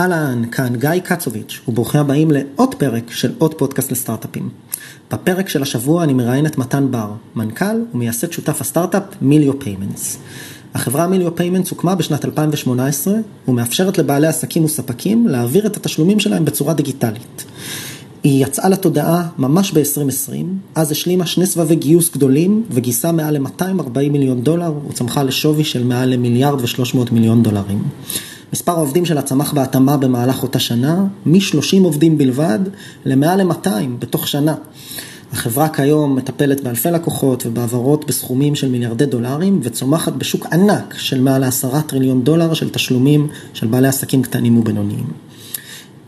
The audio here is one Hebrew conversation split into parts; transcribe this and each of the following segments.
אהלן, כאן גיא קצוביץ', וברוכים הבאים לעוד פרק של עוד פודקאסט לסטארט-אפים. בפרק של השבוע אני מראיין את מתן בר, מנכ"ל ומייסד שותף הסטארט-אפ Melio Payments. החברה Melio Payments הוקמה בשנת 2018 ומאפשרת לבעלי עסקים וספקים להעביר את התשלומים שלהם בצורה דיגיטלית. היא יצאה לתודעה ממש ב-2020, אז השלימה שני סבבי גיוס גדולים וגייסה מעל ל-240 מיליון דולר וצמחה לשווי של מעל למיליארד ו-300 מיליון דולרים. מספר העובדים שלה צמח בהתאמה במהלך אותה שנה, מ-30 עובדים בלבד למעל ל-200 בתוך שנה. החברה כיום מטפלת באלפי לקוחות ובהעברות בסכומים של מיליארדי דולרים וצומחת בשוק ענק של מעל לעשרה טריליון דולר של תשלומים של בעלי עסקים קטנים ובינוניים.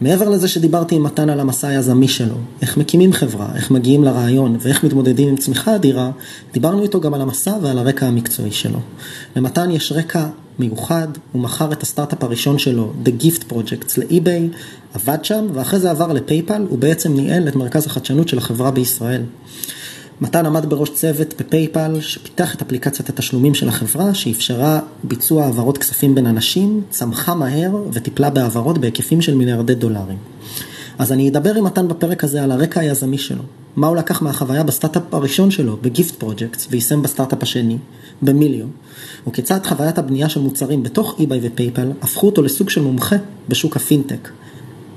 מעבר לזה שדיברתי עם מתן על המסע היזמי שלו, איך מקימים חברה, איך מגיעים לרעיון ואיך מתמודדים עם צמיחה אדירה, דיברנו איתו גם על המסע ועל הרקע המקצועי שלו. למתן יש רקע מיוחד, הוא מכר את הסטארט-אפ הראשון שלו, The Gift Projects, לאי-ביי, עבד שם ואחרי זה עבר לפייפל, הוא בעצם ניהל את מרכז החדשנות של החברה בישראל. מתן עמד בראש צוות בפייפל שפיתח את אפליקציית התשלומים של החברה שאפשרה ביצוע העברות כספים בין אנשים, צמחה מהר וטיפלה בהעברות בהיקפים של מיליארדי דולרים. אז אני אדבר עם מתן בפרק הזה על הרקע היזמי שלו, מה הוא לקח מהחוויה בסטארט-אפ הראשון שלו, ב Gift Projects, ויישם בסטארט-אפ השני, במיליו, וכיצד חוויית הבנייה של מוצרים בתוך eBay ופייפל הפכו אותו לסוג של מומחה בשוק הפינטק.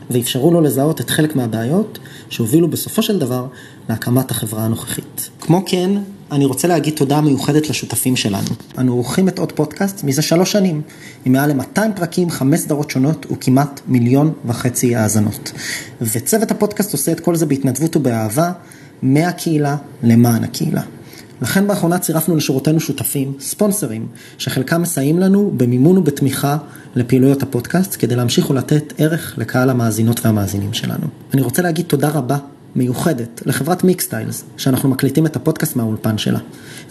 ואפשרו לו לזהות את חלק מהבעיות שהובילו בסופו של דבר להקמת החברה הנוכחית. כמו כן, אני רוצה להגיד תודה מיוחדת לשותפים שלנו. אנו עורכים את עוד פודקאסט מזה שלוש שנים, עם מעל ל-200 פרקים, חמש סדרות שונות וכמעט מיליון וחצי האזנות. וצוות הפודקאסט עושה את כל זה בהתנדבות ובאהבה, מהקהילה למען הקהילה. לכן באחרונה צירפנו לשורותינו שותפים, ספונסרים, שחלקם מסייעים לנו במימון ובתמיכה לפעילויות הפודקאסט, כדי להמשיך ולתת ערך לקהל המאזינות והמאזינים שלנו. אני רוצה להגיד תודה רבה מיוחדת לחברת מיקסטיילס, שאנחנו מקליטים את הפודקאסט מהאולפן שלה.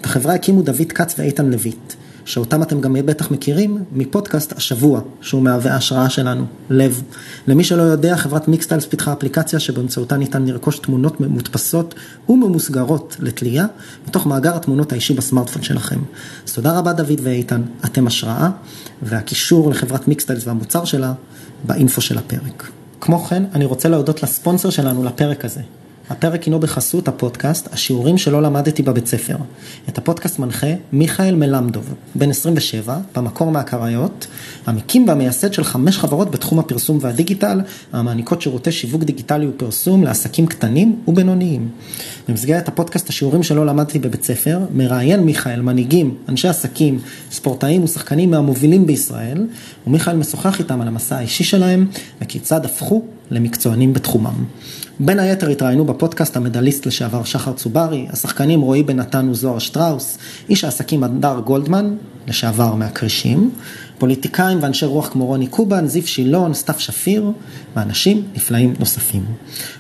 את החברה הקימו דוד כץ ואיתן לויט. שאותם אתם גם בטח מכירים מפודקאסט השבוע, שהוא מהווה ההשראה שלנו, לב. למי שלא יודע, חברת מיקסטיילס פיתחה אפליקציה שבאמצעותה ניתן לרכוש תמונות מודפסות וממוסגרות לתלייה, מתוך מאגר התמונות האישי בסמארטפון שלכם. אז תודה רבה דוד ואיתן, אתם השראה, והקישור לחברת מיקסטיילס והמוצר שלה באינפו של הפרק. כמו כן, אני רוצה להודות לספונסר שלנו לפרק הזה, הפרק הינו בחסות הפודקאסט, השיעורים שלא למדתי בבית ספר. את הפודקאסט מנחה מיכאל מלמדוב, בן 27, במקור מהקריות, המקים והמייסד של חמש חברות בתחום הפרסום והדיגיטל, המעניקות שירותי שיווק דיגיטלי ופרסום לעסקים קטנים ובינוניים. במסגרת הפודקאסט השיעורים שלא למדתי בבית ספר, מראיין מיכאל מנהיגים, אנשי עסקים, ספורטאים ושחקנים מהמובילים בישראל, ומיכאל משוחח איתם על המסע האישי שלהם וכיצד הפכו למקצוענים בתחומם. בין היתר התראיינו בפודקאסט המדליסט לשעבר שחר צוברי, השחקנים רועי בן נתן וזוהר שטראוס, איש העסקים הדר גולדמן, לשעבר מהכרישים, פוליטיקאים ואנשי רוח כמו רוני קובן, זיו שילון, סתיו שפיר, ואנשים נפלאים נוספים.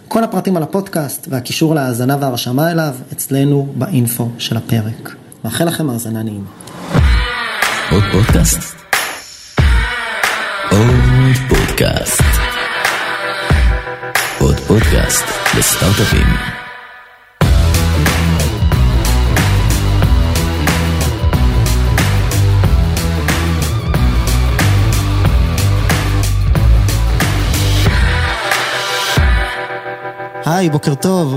כל הפרטים על הפודקאסט והקישור להאזנה והרשמה אליו אצלנו באינפו של הפרק. מאחל לכם האזנה נעימה. עוד פודקאסט? עוד פודקאסט. פודקאסט לסטארט-אפים. היי, בוקר טוב.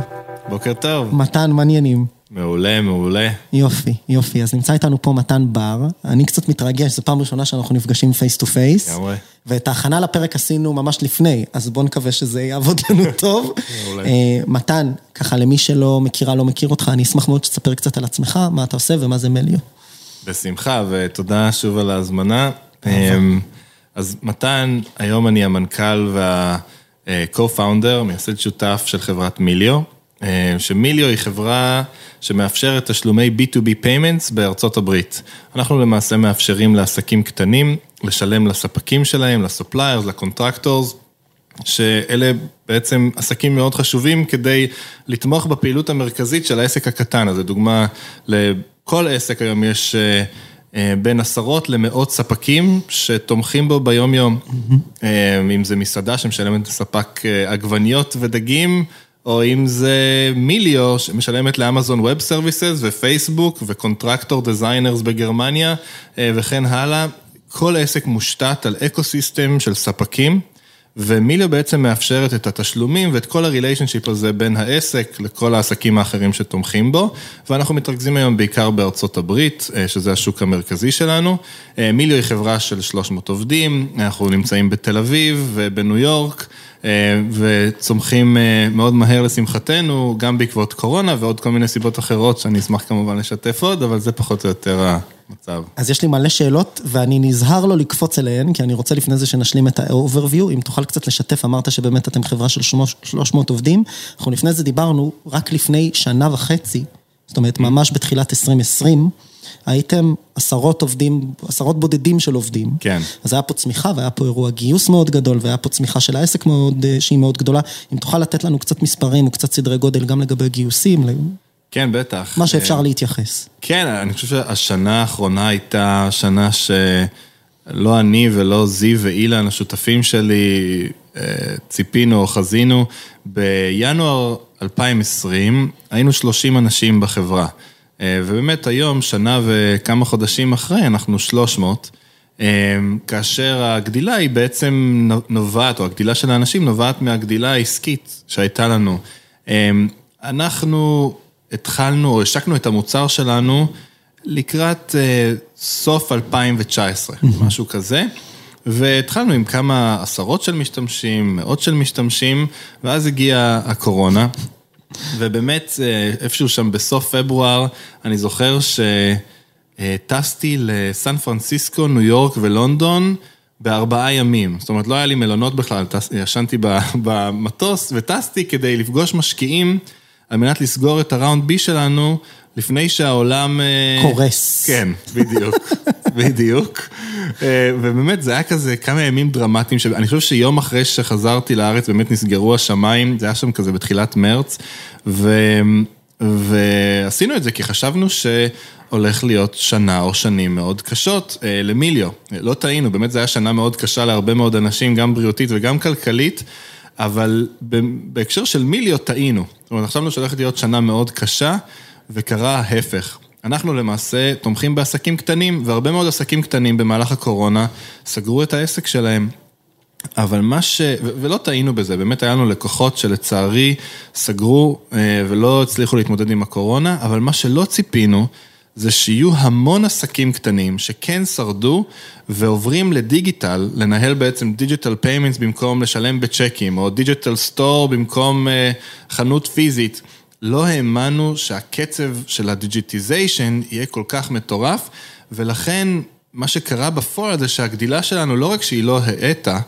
בוקר טוב. מתן, מעניינים. מעולה, מעולה. יופי, יופי. אז נמצא איתנו פה מתן בר. אני קצת מתרגש, זו פעם ראשונה שאנחנו נפגשים face to face. לגמרי. ואת ההכנה לפרק עשינו ממש לפני, אז בואו נקווה שזה יעבוד לנו טוב. מעולה. אה, מתן, ככה למי שלא מכירה, לא מכיר אותך, אני אשמח מאוד שתספר קצת על עצמך, מה אתה עושה ומה זה מיליו. בשמחה, ותודה שוב על ההזמנה. אה, אז מתן, היום אני המנכ"ל וה-co-founder, מייסד שותף של חברת מיליו. אה, שמיליו היא חברה שמאפשרת תשלומי B2B payments בארצות הברית. אנחנו למעשה מאפשרים לעסקים קטנים לשלם לספקים שלהם, ל suppliers, ל contractors, שאלה בעצם עסקים מאוד חשובים כדי לתמוך בפעילות המרכזית של העסק הקטן. אז לדוגמה, לכל עסק היום יש אה, אה, בין עשרות למאות ספקים שתומכים בו ביום-יום. Mm-hmm. אם זה מסעדה שמשלמת לספק עגבניות ודגים, או אם זה מיליו שמשלמת לאמזון ווב סרוויסס ופייסבוק ו contractor designers בגרמניה וכן הלאה. כל עסק מושתת על ecosystem של ספקים ומיליו בעצם מאפשרת את התשלומים ואת כל ה relationship הזה בין העסק לכל העסקים האחרים שתומכים בו, ואנחנו מתרכזים היום בעיקר בארצות הברית, שזה השוק המרכזי שלנו. מיליו היא חברה של 300 עובדים, אנחנו נמצאים בתל אביב ובניו יורק. וצומחים מאוד מהר לשמחתנו, גם בעקבות קורונה ועוד כל מיני סיבות אחרות שאני אשמח כמובן לשתף עוד, אבל זה פחות או יותר המצב. אז יש לי מלא שאלות ואני נזהר לא לקפוץ אליהן, כי אני רוצה לפני זה שנשלים את ה-overview, אם תוכל קצת לשתף, אמרת שבאמת אתם חברה של 300 עובדים, אנחנו לפני זה דיברנו, רק לפני שנה וחצי, זאת אומרת ממש בתחילת 2020, הייתם עשרות עובדים, עשרות בודדים של עובדים. כן. אז היה פה צמיחה והיה פה אירוע גיוס מאוד גדול והיה פה צמיחה של העסק מאוד, שהיא מאוד גדולה. אם תוכל לתת לנו קצת מספרים או קצת סדרי גודל גם לגבי גיוסים. כן, בטח. מה שאפשר להתייחס. כן, אני חושב שהשנה האחרונה הייתה שנה שלא אני ולא זיו ואילן, השותפים שלי, ציפינו או חזינו. בינואר 2020 היינו 30 אנשים בחברה. ובאמת היום, שנה וכמה חודשים אחרי, אנחנו 300, כאשר הגדילה היא בעצם נובעת, או הגדילה של האנשים נובעת מהגדילה העסקית שהייתה לנו. אנחנו התחלנו, או השקנו את המוצר שלנו לקראת סוף 2019, משהו כזה, והתחלנו עם כמה עשרות של משתמשים, מאות של משתמשים, ואז הגיעה הקורונה. ובאמת, איפשהו שם בסוף פברואר, אני זוכר שטסתי לסן פרנסיסקו, ניו יורק ולונדון בארבעה ימים. זאת אומרת, לא היה לי מלונות בכלל, ישנתי במטוס וטסתי כדי לפגוש משקיעים על מנת לסגור את הראונד בי שלנו לפני שהעולם... קורס. כן, בדיוק, בדיוק. ובאמת זה היה כזה כמה ימים דרמטיים, אני חושב שיום אחרי שחזרתי לארץ באמת נסגרו השמיים, זה היה שם כזה בתחילת מרץ, ועשינו את זה כי חשבנו שהולך להיות שנה או שנים מאוד קשות למיליו. לא טעינו, באמת זו הייתה שנה מאוד קשה להרבה מאוד אנשים, גם בריאותית וגם כלכלית. אבל בהקשר של מיליו טעינו, זאת אומרת, חשבנו שהולכת להיות שנה מאוד קשה, וקרה ההפך. אנחנו למעשה תומכים בעסקים קטנים, והרבה מאוד עסקים קטנים במהלך הקורונה סגרו את העסק שלהם. אבל מה ש... ולא טעינו בזה, באמת היה לנו לקוחות שלצערי סגרו ולא הצליחו להתמודד עם הקורונה, אבל מה שלא ציפינו זה שיהיו המון עסקים קטנים שכן שרדו ועוברים לדיגיטל, לנהל בעצם digital payments במקום לשלם בצ'קים, או digital store במקום חנות פיזית. לא האמנו שהקצב של ה digitization יהיה כל כך מטורף, ולכן מה שקרה בפועל זה שהגדילה שלנו לא רק שהיא לא האטה,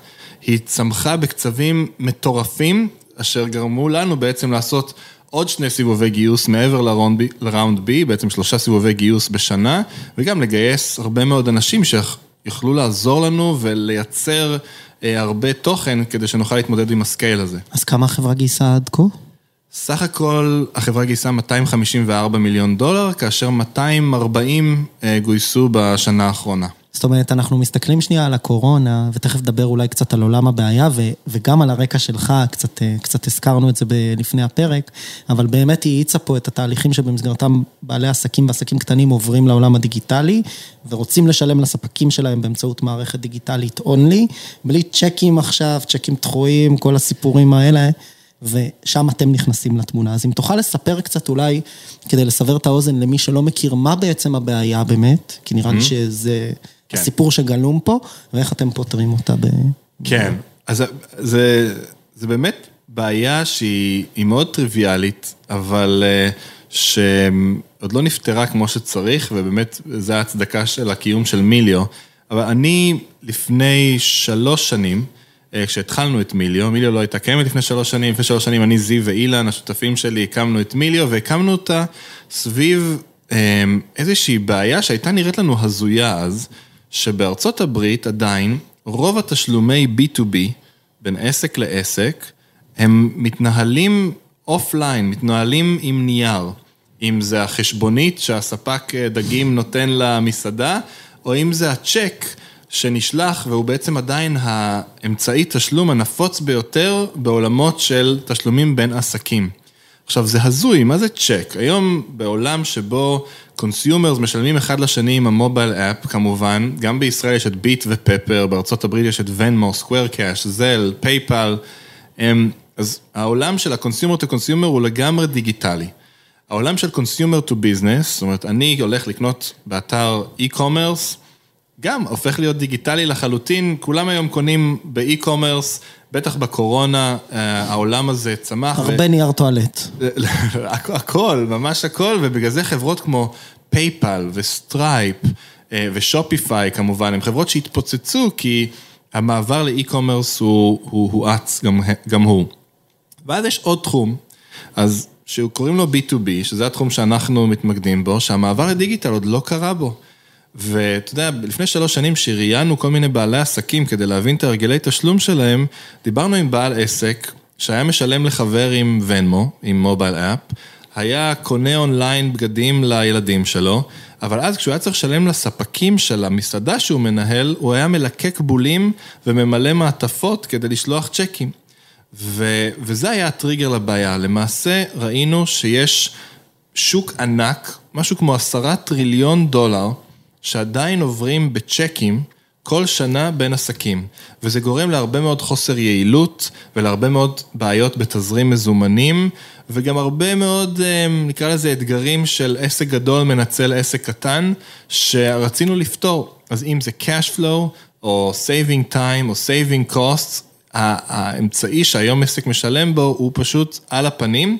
היא צמחה בקצבים מטורפים, אשר גרמו לנו בעצם לעשות עוד שני סיבובי גיוס מעבר ל round B, בעצם שלושה סיבובי גיוס בשנה, וגם לגייס הרבה מאוד אנשים שיכולו לעזור לנו ולייצר הרבה תוכן כדי שנוכל להתמודד עם הסקייל הזה. אז כמה החברה גייסה עד כה? סך הכל החברה גייסה 254 מיליון דולר, כאשר 240 גויסו בשנה האחרונה. זאת אומרת, אנחנו מסתכלים שנייה על הקורונה, ותכף נדבר אולי קצת על עולם הבעיה, וגם על הרקע שלך, קצת הזכרנו את זה לפני הפרק, אבל באמת היא האיצה פה את התהליכים שבמסגרתם בעלי עסקים ועסקים קטנים עוברים לעולם הדיגיטלי, ורוצים לשלם לספקים שלהם באמצעות מערכת דיגיטלית אונלי, בלי צ'קים עכשיו, צ'קים דחויים, כל הסיפורים האלה. ושם אתם נכנסים לתמונה. אז אם תוכל לספר קצת אולי, כדי לסבר את האוזן למי שלא מכיר מה בעצם הבעיה באמת, כי נראה לי שזה הסיפור שגלום פה, ואיך אתם פותרים אותה ב... כן, אז זה באמת בעיה שהיא מאוד טריוויאלית, אבל שעוד לא נפתרה כמו שצריך, ובאמת זה ההצדקה של הקיום של מיליו. אבל אני לפני שלוש שנים, כשהתחלנו את מיליו, מיליו לא הייתה קיימת לפני שלוש שנים, לפני שלוש שנים אני, זיו ואילן, השותפים שלי, הקמנו את מיליו, והקמנו אותה סביב איזושהי בעיה שהייתה נראית לנו הזויה אז, שבארצות הברית עדיין רוב התשלומי B2B, בין עסק לעסק, הם מתנהלים offline, מתנהלים עם נייר. אם זה החשבונית שהספק דגים נותן למסעדה, או אם זה הצ'ק שנשלח והוא בעצם עדיין האמצעי תשלום הנפוץ ביותר בעולמות של תשלומים בין עסקים. עכשיו, זה הזוי, מה זה צ'ק? היום בעולם שבו consumers משלמים אחד לשני עם ה mobile app, כמובן, גם בישראל יש את ביט ופפר, בארצות הברית יש את ונמו, סקוויר קאש, זל, פייפל, אז העולם של ה consumer to consumer הוא לגמרי דיגיטלי. העולם של consumer to business, זאת אומרת, אני הולך לקנות באתר e-commerce, גם הופך להיות דיגיטלי לחלוטין, כולם היום קונים ב e-commerce, בטח בקורונה, אה, העולם הזה צמח. הרבה ו... נייר טואלט. הכל, ממש הכל, ובגלל זה חברות כמו פייפל וסטרייפ ושופיפיי כמובן, הן חברות שהתפוצצו כי המעבר לאי-קומרס הוא הואץ גם, גם הוא. ואז יש עוד תחום, אז שקוראים לו B2B, שזה התחום שאנחנו מתמקדים בו, שהמעבר לדיגיטל עוד לא קרה בו. ואתה יודע, לפני שלוש שנים שראיינו כל מיני בעלי עסקים כדי להבין את הרגלי תשלום שלהם, דיברנו עם בעל עסק שהיה משלם לחבר עם ונמו, עם מובייל אפ, היה קונה אונליין בגדים לילדים שלו, אבל אז כשהוא היה צריך לשלם לספקים של המסעדה שהוא מנהל, הוא היה מלקק בולים וממלא מעטפות כדי לשלוח צ'קים. ו- וזה היה הטריגר לבעיה. למעשה ראינו שיש שוק ענק, משהו כמו עשרה טריליון דולר, שעדיין עוברים בצ'קים כל שנה בין עסקים, וזה גורם להרבה מאוד חוסר יעילות ולהרבה מאוד בעיות בתזרים מזומנים, וגם הרבה מאוד, אה, נקרא לזה אתגרים של עסק גדול מנצל עסק קטן, שרצינו לפתור. אז אם זה cash flow, או saving time, או saving costs, האמצעי שהיום עסק משלם בו הוא פשוט על הפנים.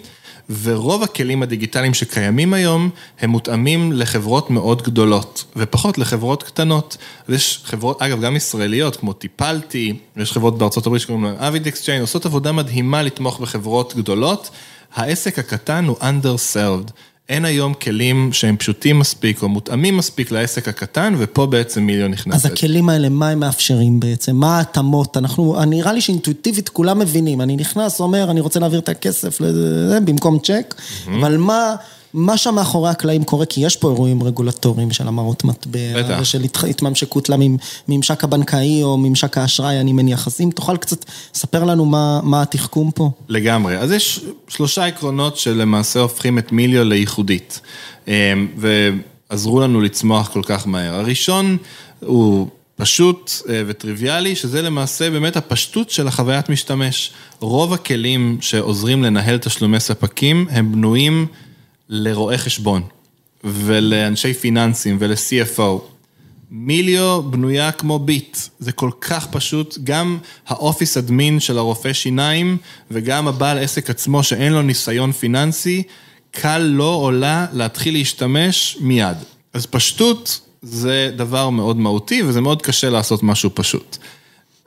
ורוב הכלים הדיגיטליים שקיימים היום, הם מותאמים לחברות מאוד גדולות, ופחות לחברות קטנות. אז יש חברות, אגב, גם ישראליות, כמו טיפלתי, יש חברות בארצות הברית שקוראים להן אביד אקסצ'יין, עושות עבודה מדהימה לתמוך בחברות גדולות. העסק הקטן הוא underserved. אין היום כלים שהם פשוטים מספיק או מותאמים מספיק לעסק הקטן, ופה בעצם מיליון נכנסת. אז הכלים האלה, מה הם מאפשרים בעצם? מה ההתאמות? אנחנו, נראה לי שאינטואיטיבית כולם מבינים. אני נכנס, אומר, אני רוצה להעביר את הכסף לזה, במקום צ'ק, mm-hmm. אבל מה... מה שם מאחורי הקלעים קורה, כי יש פה אירועים רגולטוריים של המרות מטבע, ושל התממשקות לממשק הבנקאי או ממשק האשראי, אני מניח. אז אם תוכל קצת לספר לנו מה, מה התחכום פה. לגמרי. אז יש שלושה עקרונות שלמעשה הופכים את מיליו לייחודית, אמ, ועזרו לנו לצמוח כל כך מהר. הראשון הוא... פשוט אה, וטריוויאלי, שזה למעשה באמת הפשטות של החוויית משתמש. רוב הכלים שעוזרים לנהל תשלומי ספקים הם בנויים לרואי חשבון ולאנשי פיננסים ול-CFO. מיליו בנויה כמו ביט, זה כל כך פשוט, גם האופיס אדמין של הרופא שיניים וגם הבעל עסק עצמו שאין לו ניסיון פיננסי, קל לא עולה להתחיל להשתמש מיד. אז פשטות זה דבר מאוד מהותי וזה מאוד קשה לעשות משהו פשוט.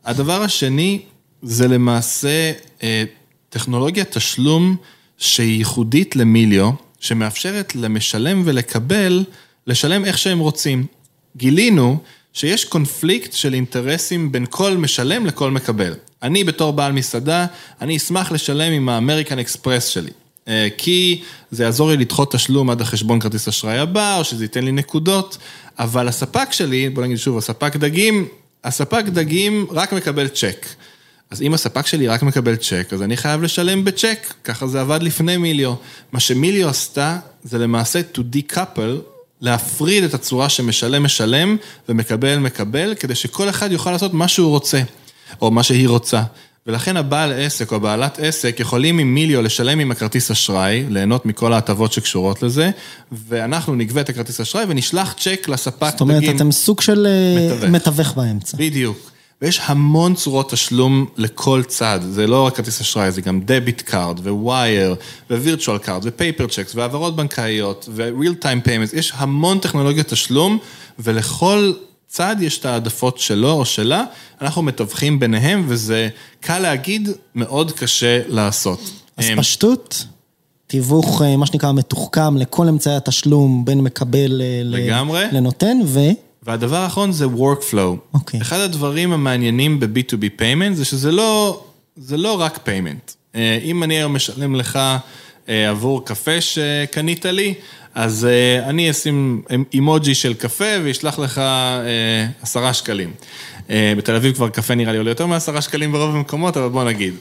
הדבר השני זה למעשה אה, טכנולוגיה תשלום שהיא ייחודית למיליו. שמאפשרת למשלם ולקבל, לשלם איך שהם רוצים. גילינו שיש קונפליקט של אינטרסים בין כל משלם לכל מקבל. אני בתור בעל מסעדה, אני אשמח לשלם עם האמריקן אקספרס שלי. אה, כי זה יעזור לי לדחות תשלום עד החשבון כרטיס אשראי הבא, או שזה ייתן לי נקודות, אבל הספק שלי, בוא נגיד שוב, הספק דגים, הספק דגים רק מקבל צ'ק. אז אם הספק שלי רק מקבל צ'ק, אז אני חייב לשלם בצ'ק, ככה זה עבד לפני מיליו. מה שמיליו עשתה, זה למעשה to decouple, להפריד את הצורה שמשלם משלם ומקבל מקבל, כדי שכל אחד יוכל לעשות מה שהוא רוצה, או מה שהיא רוצה. ולכן הבעל עסק או בעלת עסק יכולים עם מיליו לשלם עם הכרטיס אשראי, ליהנות מכל ההטבות שקשורות לזה, ואנחנו נגבה את הכרטיס אשראי ונשלח צ'ק לספק זאת אומרת, דגים. אתם סוג של אה, מתווך, מתווך באמצע. בדיוק. ויש המון צורות תשלום לכל צד, זה לא רק כרטיס אשראי, זה גם debit card, wire virtual card ו paper checks והעברות בנקאיות ו real time payment, יש המון טכנולוגיות תשלום ולכל צד יש את העדפות שלו או שלה, אנחנו מתווכים ביניהם וזה קל להגיד, מאוד קשה לעשות. אז אמ, פשטות? תיווך, אה, מה שנקרא, מתוחכם לכל אמצעי התשלום בין מקבל אה, לגמרי. לנותן, ו... והדבר האחרון זה Workflow. אוקיי. Okay. אחד הדברים המעניינים ב-B2B payment זה שזה לא, זה לא רק payment. אה, אם אני היום משלם לך אה, עבור קפה שקנית לי, אז אה, אני אשים אימוג'י של קפה ואשלח לך עשרה שקלים. בתל אביב כבר קפה נראה לי עולה יותר מעשרה שקלים ברוב המקומות, אבל בוא נגיד.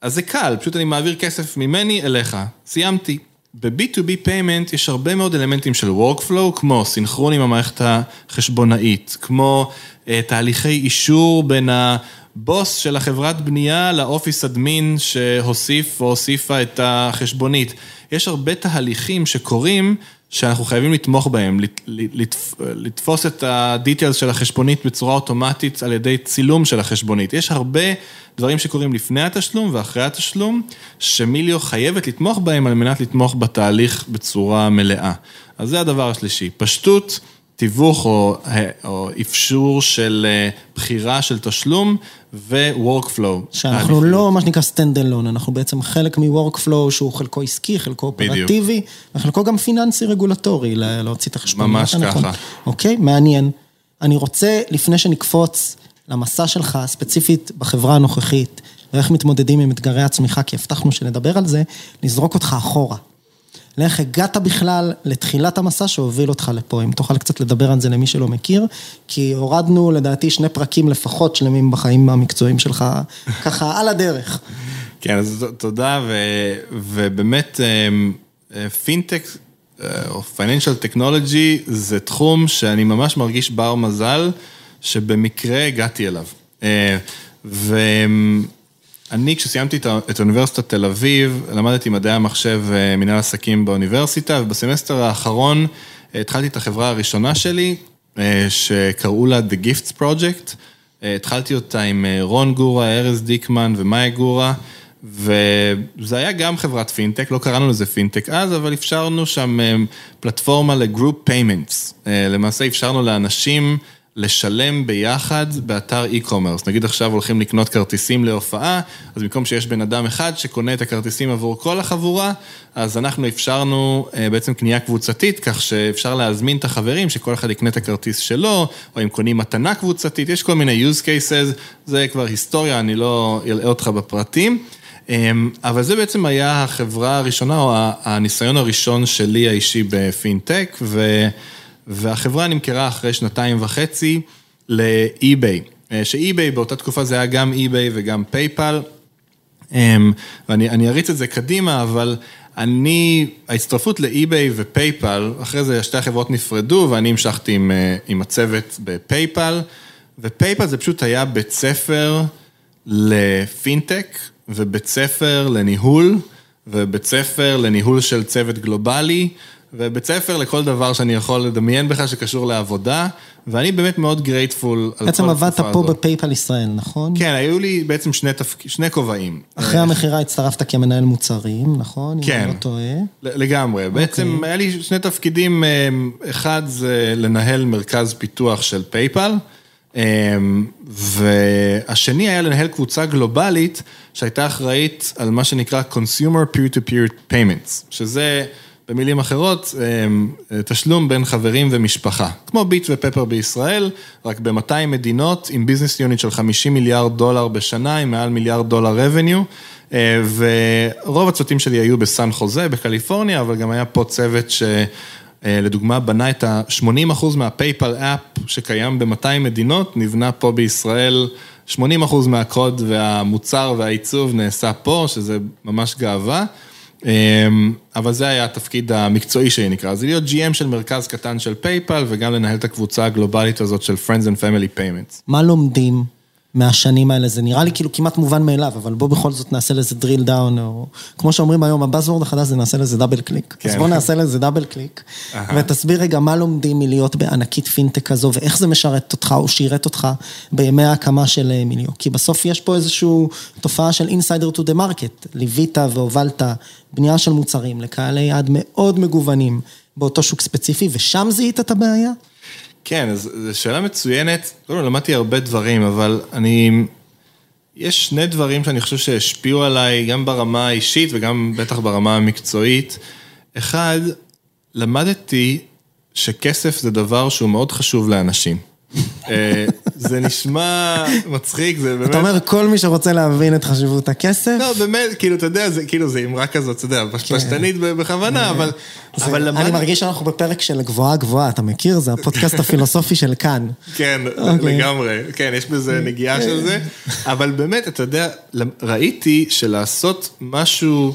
אז זה קל, פשוט אני מעביר כסף ממני אליך, סיימתי. ב-B2B payment יש הרבה מאוד אלמנטים של workflow, כמו סינכרון עם המערכת החשבונאית, כמו אה, תהליכי אישור בין הבוס של החברת בנייה לאופיס אדמין שהוסיף או הוסיפה את החשבונית. יש הרבה תהליכים שקורים שאנחנו חייבים לתמוך בהם, לתפוס את ה-details של החשבונית בצורה אוטומטית על ידי צילום של החשבונית. יש הרבה דברים שקורים לפני התשלום ואחרי התשלום, שמיליו חייבת לתמוך בהם על מנת לתמוך בתהליך בצורה מלאה. אז זה הדבר השלישי, פשטות. תיווך או, או אפשור של אה, בחירה של תשלום ו-workflow. שאנחנו לא מה שנקרא stand alone, אנחנו בעצם חלק מ-workflow שהוא חלקו עסקי, חלקו אופרטיבי, וחלקו גם פיננסי רגולטורי, להוציא את החשבון. ממש ככה. אוקיי, מעניין. אני רוצה, לפני שנקפוץ למסע שלך, ספציפית בחברה הנוכחית, ואיך מתמודדים עם אתגרי הצמיחה, כי הבטחנו שנדבר על זה, לזרוק אותך אחורה. לאיך הגעת בכלל לתחילת המסע שהוביל אותך לפה, אם תוכל קצת לדבר על זה למי שלא מכיר, כי הורדנו לדעתי שני פרקים לפחות שלמים בחיים המקצועיים שלך, ככה על הדרך. כן, אז תודה, ו, ובאמת פינטק או פייננשל טכנולוגי זה תחום שאני ממש מרגיש בר מזל, שבמקרה הגעתי אליו. אה, ו... אני, כשסיימתי את אוניברסיטת תל אביב, למדתי מדעי המחשב ומנהל אה, עסקים באוניברסיטה, ובסמסטר האחרון אה, התחלתי את החברה הראשונה שלי, אה, שקראו לה The Gifts Project. התחלתי אותה עם רון גורה, ארז דיקמן ומאי גורה, וזה היה גם חברת פינטק, לא קראנו לזה פינטק אז, אבל אפשרנו שם פלטפורמה ל group payments. למעשה אפשרנו לאנשים... לשלם ביחד באתר e-commerce. נגיד עכשיו הולכים לקנות כרטיסים להופעה, אז במקום שיש בן אדם אחד שקונה את הכרטיסים עבור כל החבורה, אז אנחנו אפשרנו אה, בעצם קנייה קבוצתית, כך שאפשר להזמין את החברים, שכל אחד יקנה את הכרטיס שלו, או אם קונים מתנה קבוצתית, יש כל מיני use cases, זה כבר היסטוריה, אני לא אלאה אותך בפרטים. אמ, אבל זה בעצם היה החברה הראשונה, או הניסיון הראשון שלי האישי בפינטק, ו... והחברה נמכרה אחרי שנתיים וחצי ל-eBay, אה, ש-eBay באותה תקופה זה היה גם eBay וגם PayPal, אמ, ואני אריץ את זה קדימה, אבל אני, ההצטרפות ל-eBay ו-PayPal, אחרי זה שתי החברות נפרדו ואני המשכתי עם, אה, עם הצוות ב-PayPal, ו-PayPal זה פשוט היה בית ספר לפינטק ובית ספר לניהול ובית ספר לניהול של צוות גלובלי. ובית ספר לכל דבר שאני יכול לדמיין בכלל שקשור לעבודה, ואני באמת מאוד grateful על כל התקופה הזאת. בעצם עבדת פה ב-PayPal ישראל, נכון? כן, היו לי בעצם שני, תפק... שני כובעים. אחרי המכירה הצטרפת כמנהל מוצרים, נכון? כן, אם אני לא טועה. לגמרי. Okay. בעצם אוקיי. היה לי שני תפקידים, אה, אחד זה לנהל מרכז פיתוח של PayPal, אה, והשני היה לנהל קבוצה גלובלית שהייתה אחראית על מה שנקרא Consumer Peer-to-Peer Payments, שזה... במילים אחרות, אה, תשלום בין חברים ומשפחה, כמו ביט ופפר בישראל, רק ב-200 מדינות עם business unit של 50 מיליארד דולר בשנה, עם מעל מיליארד דולר revenue, אה, ורוב הצוותים שלי היו בסן חוזה, בקליפורניה, אבל גם היה פה צוות שלדוגמה אה, בנה את ה-80% מה-PayPal app שקיים ב-200 מדינות, נבנה פה בישראל, 80% מהקוד והמוצר והעיצוב נעשה פה, שזה ממש גאווה. אמ, אבל זה היה התפקיד המקצועי שלי נקרא, זה להיות GM של מרכז קטן של PayPal וגם לנהל את הקבוצה הגלובלית הזאת של Friends and Family Payments. מה לומדים מהשנים האלה? זה נראה לי כאילו כמעט מובן מאליו, אבל בוא בכל זאת נעשה לזה drill down, או כמו שאומרים היום, ה-buzzword החדש זה נעשה לזה double click. כן. אז בוא נעשה לזה double click, ותסביר רגע מה לומדים מלהיות בענקית פינטק כזו, ואיך זה משרת אותך או שירת אותך בימי ההקמה של אה, מיליו. כי בסוף יש פה איזושהי תופעה של insider to the market, ליווית והובלת בנייה של מוצרים לקהלי יעד מאוד מגוונים באותו שוק ספציפי, ושם זיהית את הבעיה? כן, זו שאלה מצוינת. לא, לא, למדתי הרבה דברים, אבל אני... יש שני דברים שאני חושב שהשפיעו עליי, גם ברמה האישית וגם בטח ברמה המקצועית. אחד, למדתי שכסף זה דבר שהוא מאוד חשוב לאנשים. אה, זה נשמע מצחיק, זה באמת... אתה אומר, כל מי שרוצה להבין את חשיבות הכסף... לא, באמת, כאילו, אתה יודע, זה כאילו, זה אמרה כזאת, אתה יודע, פשטנית בכוונה, אבל... אבל. אני מרגיש שאנחנו בפרק של גבוהה גבוהה, אתה מכיר? זה הפודקאסט הפילוסופי של כאן. כן, לגמרי. כן, יש בזה נגיעה של זה. אבל באמת, אתה יודע, ראיתי שלעשות משהו...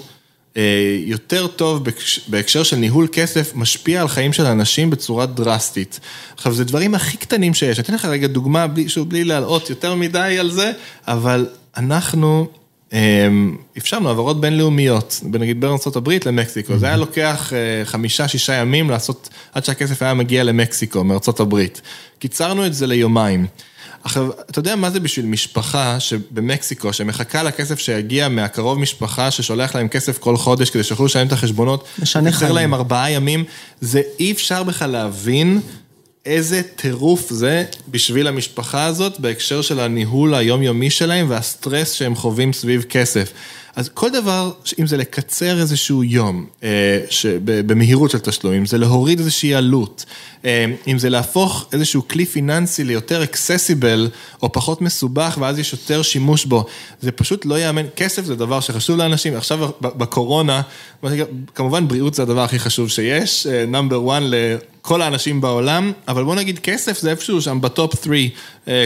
יותר טוב בהקשר של ניהול כסף, משפיע על חיים של אנשים בצורה דרסטית. עכשיו, זה דברים הכי קטנים שיש. אני אתן לך רגע דוגמה, שוב, בלי להלאות יותר מדי על זה, אבל אנחנו אפשרנו העברות בינלאומיות, נגיד בארצות הברית למקסיקו. זה היה לוקח חמישה, שישה ימים לעשות, עד שהכסף היה מגיע למקסיקו, הברית. קיצרנו את זה ליומיים. עכשיו, אתה יודע מה זה בשביל משפחה במקסיקו, שמחכה לכסף שיגיע מהקרוב משפחה, ששולח להם כסף כל חודש כדי שיוכלו לשלם את החשבונות? משנה חיים. יוצר להם ארבעה ימים, זה אי אפשר בכלל להבין איזה טירוף זה בשביל המשפחה הזאת, בהקשר של הניהול היומיומי שלהם והסטרס שהם חווים סביב כסף. אז כל דבר, אם זה לקצר איזשהו יום, במהירות של תשלום, אם זה להוריד איזושהי עלות, אם זה להפוך איזשהו כלי פיננסי ליותר אקססיבל או פחות מסובך ואז יש יותר שימוש בו, זה פשוט לא ייאמן, כסף זה דבר שחשוב לאנשים, עכשיו בקורונה, כמובן בריאות זה הדבר הכי חשוב שיש, number 1 לכל האנשים בעולם, אבל בוא נגיד כסף זה איפשהו שם ב-top 3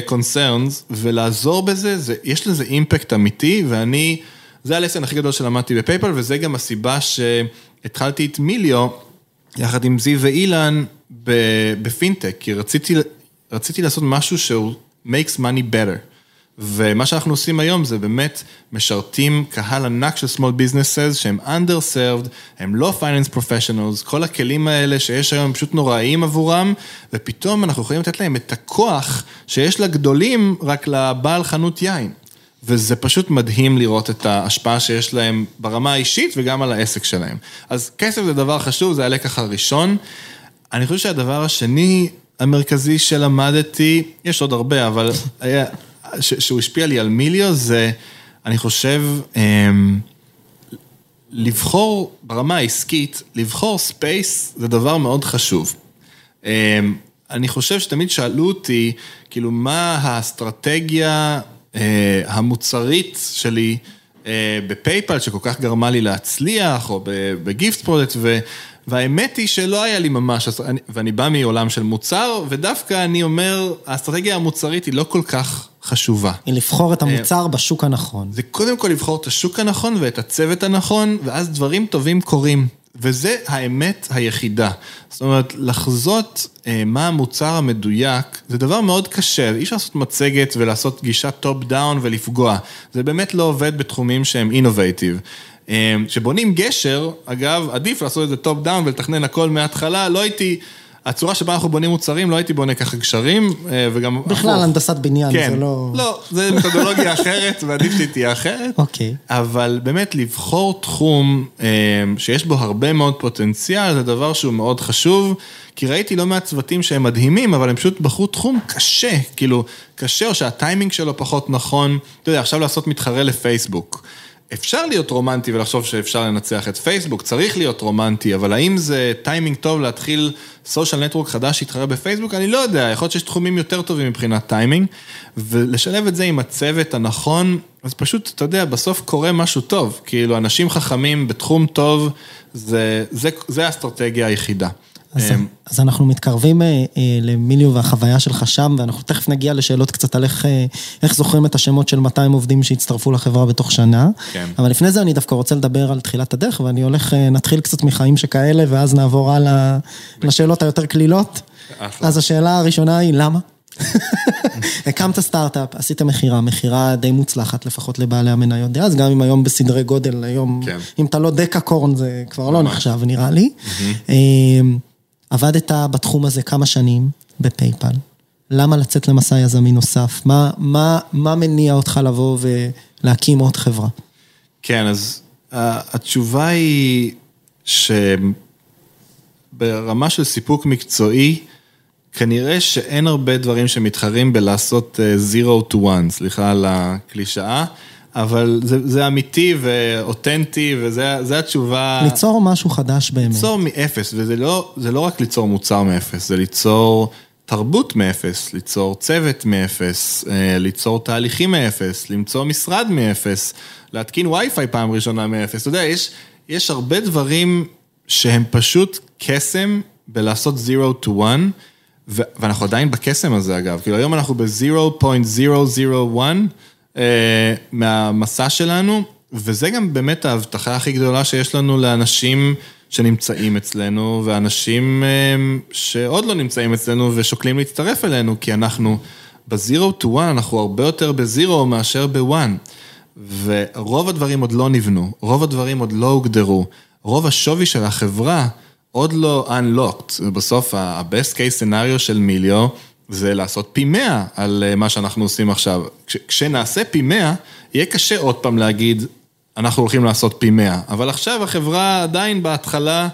concerns, ולעזור בזה, זה, יש לזה אימפקט אמיתי ואני... זה ה-lesson הכי גדול שלמדתי ב-PayPal, וזה גם הסיבה שהתחלתי את מיליו, יחד עם זיו ואילן, בפינטק, כי רציתי, רציתי לעשות משהו שהוא makes money better. ומה שאנחנו עושים היום זה באמת משרתים קהל ענק של small businesses שהם underserved, הם לא finance professionals, כל הכלים האלה שיש היום הם פשוט נוראיים עבורם, ופתאום אנחנו יכולים לתת להם את הכוח שיש לגדולים רק לבעל חנות יין. וזה פשוט מדהים לראות את ההשפעה שיש להם ברמה האישית וגם על העסק שלהם. אז כסף זה דבר חשוב, זה הלקח הראשון. אני חושב שהדבר השני המרכזי שלמדתי, יש עוד הרבה, אבל היה, שהוא השפיע לי על מיליו, זה, אני חושב, לבחור ברמה העסקית, לבחור space זה דבר מאוד חשוב. אני חושב שתמיד שאלו אותי, כאילו, מה האסטרטגיה המוצרית שלי ב-PayPal, שכל כך גרמה לי להצליח, או בגיפט product, והאמת היא שלא היה לי ממש, ואני בא מעולם של מוצר, ודווקא אני אומר, האסטרטגיה המוצרית היא לא כל כך חשובה. היא לבחור את המוצר בשוק הנכון. זה קודם כל לבחור את השוק הנכון ואת הצוות הנכון, ואז דברים טובים קורים. וזה האמת היחידה. זאת אומרת, לחזות אה, מה המוצר המדויק, זה דבר מאוד קשה, אי אפשר לעשות מצגת ולעשות גישה top down ולפגוע. זה באמת לא עובד בתחומים שהם innovative. כשבונים גשר, אגב, עדיף לעשות את זה top down ולתכנן הכל מההתחלה, לא הייתי... הצורה שבה אנחנו בונים מוצרים, לא הייתי בונה ככה גשרים, וגם... בכלל, הנדסת בניין, כן. זה לא... לא, זה מתודולוגיה אחרת, ועדיף שהיא תהיה אחרת. אוקיי. אבל באמת, לבחור תחום שיש בו הרבה מאוד פוטנציאל, זה דבר שהוא מאוד חשוב, כי ראיתי לא מעט צוותים שהם מדהימים, אבל הם פשוט בחרו תחום קשה, כאילו, קשה, או שה-timing שלו פחות נכון. אתה יודע, עכשיו לעשות מתחרה לפייסבוק. אפשר להיות רומנטי ולחשוב שאפשר לנצח את פייסבוק, צריך להיות רומנטי, אבל האם זה טיימינג טוב להתחיל social network חדש שיתחרה בפייסבוק? אני לא יודע, יכול להיות שיש תחומים יותר טובים מבחינת טיימינג, ולשלב את זה עם הצוות הנכון, אז פשוט, אתה יודע, בסוף קורה משהו טוב, כאילו אנשים חכמים בתחום טוב, זה, זה, זה האסטרטגיה היחידה. אז, אז אנחנו מתקרבים אה, למיליו והחוויה שלך שם, ואנחנו תכף נגיע לשאלות קצת על איך, אה, איך זוכרים את השמות של 200 עובדים שהצטרפו לחברה בתוך שנה. כן. אבל לפני זה אני דווקא רוצה לדבר על תחילת הדרך, ואני הולך, אה, נתחיל קצת מחיים שכאלה, ואז נעבור הלאה לשאלות היותר קלילות. אחלה. אז השאלה הראשונה היא, למה? הקמת סטארט-אפ, עשית מכירה, מכירה די מוצלחת לפחות לבעלי המניות דאז, גם אם היום בסדרי גודל, היום, כן. אם אתה לא דקה-קורן זה כבר לא. נחשב נראה לי. עבדת בתחום הזה כמה שנים בפייפל, למה לצאת למסע יזמי נוסף? מה, מה, מה מניע אותך לבוא ולהקים עוד חברה? כן, אז התשובה היא שברמה של סיפוק מקצועי, כנראה שאין הרבה דברים שמתחרים בלעשות אה, zero to one, סליחה על הקלישאה, אבל זה, זה אמיתי ואותנטי, וזה התשובה... ליצור משהו חדש באמת. ליצור מאפס, וזה לא, זה לא רק ליצור מוצר מאפס, זה ליצור תרבות מאפס, ליצור צוות מאפס, אה, ליצור תהליכים מאפס, למצוא משרד מאפס, להתקין וי-פיי פעם ראשונה מאפס. אתה יודע, יש, יש הרבה דברים שהם פשוט קסם בלעשות 0 to 1, ואנחנו עדיין בקסם הזה אגב, כאילו היום אנחנו ב-0.001 אה, מהמסע שלנו, וזה גם באמת ההבטחה הכי גדולה שיש לנו לאנשים שנמצאים אצלנו, ואנשים אה, שעוד לא נמצאים אצלנו ושוקלים להצטרף אלינו, כי אנחנו ב-0 to 1, אנחנו הרבה יותר ב-0 מאשר ב-1. ורוב הדברים עוד לא נבנו, רוב הדברים עוד לא הוגדרו, רוב השווי של החברה עוד לא unlocked, ובסוף ה-best case scenario של מיליו זה לעשות פי 100 על אה, מה שאנחנו עושים עכשיו. כש, כשנעשה פי 100, יהיה קשה עוד פעם להגיד, אנחנו הולכים לעשות פי 100, אבל עכשיו החברה עדיין בהתחלה,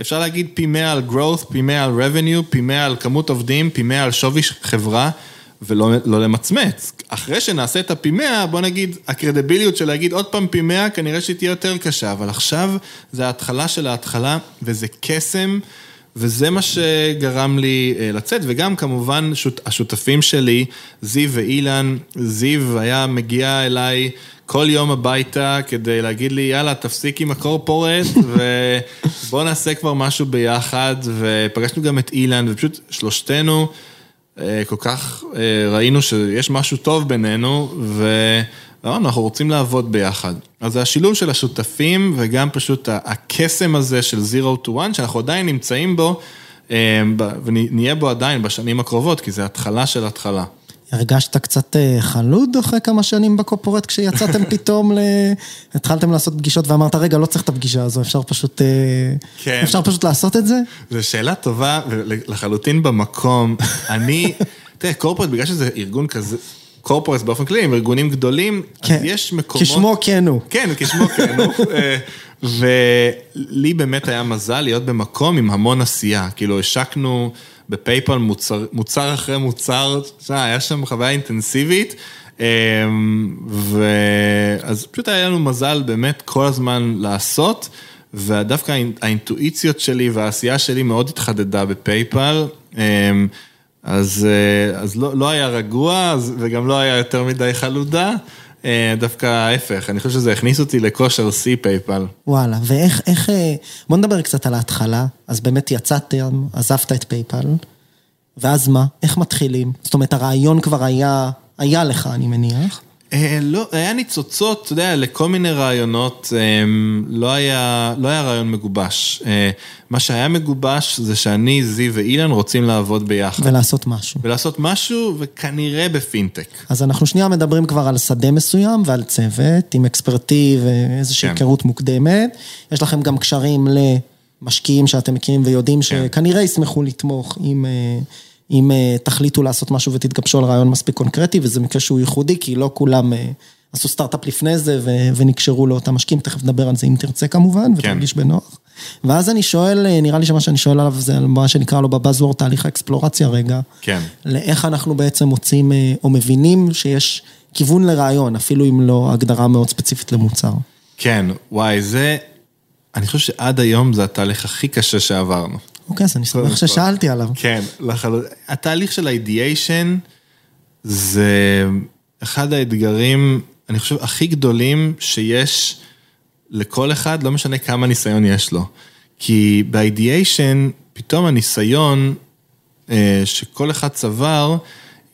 אפשר להגיד פי 100 על growth, פי 100 על revenue, פי 100 על כמות עובדים, פי 100 על שווי חברה. ולא לא למצמץ. אחרי שנעשה את הפי 100, בוא נגיד, הקרדיביליות של להגיד עוד פעם פי 100, כנראה שהיא תהיה יותר קשה, אבל עכשיו זה ההתחלה של ההתחלה, וזה קסם, וזה מה שגרם לי אה, לצאת, וגם כמובן שות, השותפים שלי, זיו ואילן, זיו היה מגיע אליי כל יום הביתה כדי להגיד לי, יאללה, תפסיק עם הקורפורט, ובוא נעשה כבר משהו ביחד, ופגשנו גם את אילן, ופשוט שלושתנו, אה, כל כך אה, ראינו שיש משהו טוב בינינו, ואנחנו רוצים לעבוד ביחד. אז זה השילוב של השותפים וגם פשוט הקסם הזה של Zero to One, שאנחנו עדיין נמצאים בו, אה, ונהיה בו עדיין בשנים הקרובות, כי זה התחלה של התחלה. הרגשת קצת אה, חלוד אחרי כמה שנים בקופורט כשיצאתם פתאום ל... התחלתם לעשות פגישות ואמרת, רגע, לא צריך את הפגישה הזו, אפשר פשוט... אה, כן. אפשר פשוט לעשות את זה? זו שאלה טובה ולחלוטין במקום. אני, תראה, קורפורט, בגלל שזה ארגון כזה... קורפורט באופן כללי, הם ארגונים גדולים, כן. אז יש מקומות... כשמו כן הוא. כן, כשמו כן הוא. אה, ולי באמת היה מזל להיות במקום עם המון עשייה. כאילו, השקנו... בפייפל מוצר, מוצר אחרי מוצר, היה שם חוויה אינטנסיבית. אמ, ואז פשוט היה לנו מזל באמת כל הזמן לעשות, ודווקא האינטואיציות שלי והעשייה שלי מאוד התחדדה בפייפל. אז, אה, אז לא, לא היה רגוע וגם לא היה יותר מדי חלודה. אה, דווקא ההפך, אני חושב שזה הכניס אותי לכושר שיא PayPal. וואלה, ואיך, איך, אה, בוא נדבר קצת על ההתחלה. אז באמת יצאתם, עזבת את PayPal, ואז מה? איך מתחילים? זאת אומרת, הרעיון כבר היה, היה לך, אני מניח. אה, לא, היה ניצוצות, אתה יודע, לכל מיני רעיונות, אה, לא היה, לא היה רעיון מגובש. אה, מה שהיה מגובש זה שאני, זיו ואילן רוצים לעבוד ביחד. ולעשות משהו. ולעשות משהו, וכנראה בפינטק. אז אנחנו שנייה מדברים כבר על שדה מסוים ועל צוות, עם אקספרטי ואיזושהי כן. היכרות מוקדמת. יש לכם גם קשרים למשקיעים שאתם מכירים ויודעים כן. שכנראה ישמחו לתמוך עם... אם אה, תחליטו לעשות משהו ותתגבשו על רעיון מספיק קונקרטי, וזה מקרה שהוא ייחודי, כי לא כולם אה, עשו סטארט-אפ לפני זה ונקשרו לאותם משקיעים, תכף נדבר על זה אם תרצה כמובן, כן. ותרגיש בנוח. ואז אני שואל, אה, נראה לי שמה שאני שואל עליו זה על מה שנקרא לו בבאזוורד תהליך האקספלורציה רגע. כן. לאיך אנחנו בעצם מוצאים או מבינים שיש כיוון לרעיון, אפילו אם לא הגדרה מאוד ספציפית למוצר. כן, וואי, זה, אני חושב שעד היום זה התהליך הכי קשה שעברנו. אוקיי, אז אני שמח ששאלתי עליו. כן, לחלוטין. התהליך של האידיאשן זה אחד האתגרים, אני חושב, הכי גדולים שיש לכל אחד, לא משנה כמה ניסיון יש לו. כי באידיאשן, פתאום הניסיון אה, שכל אחד צבר,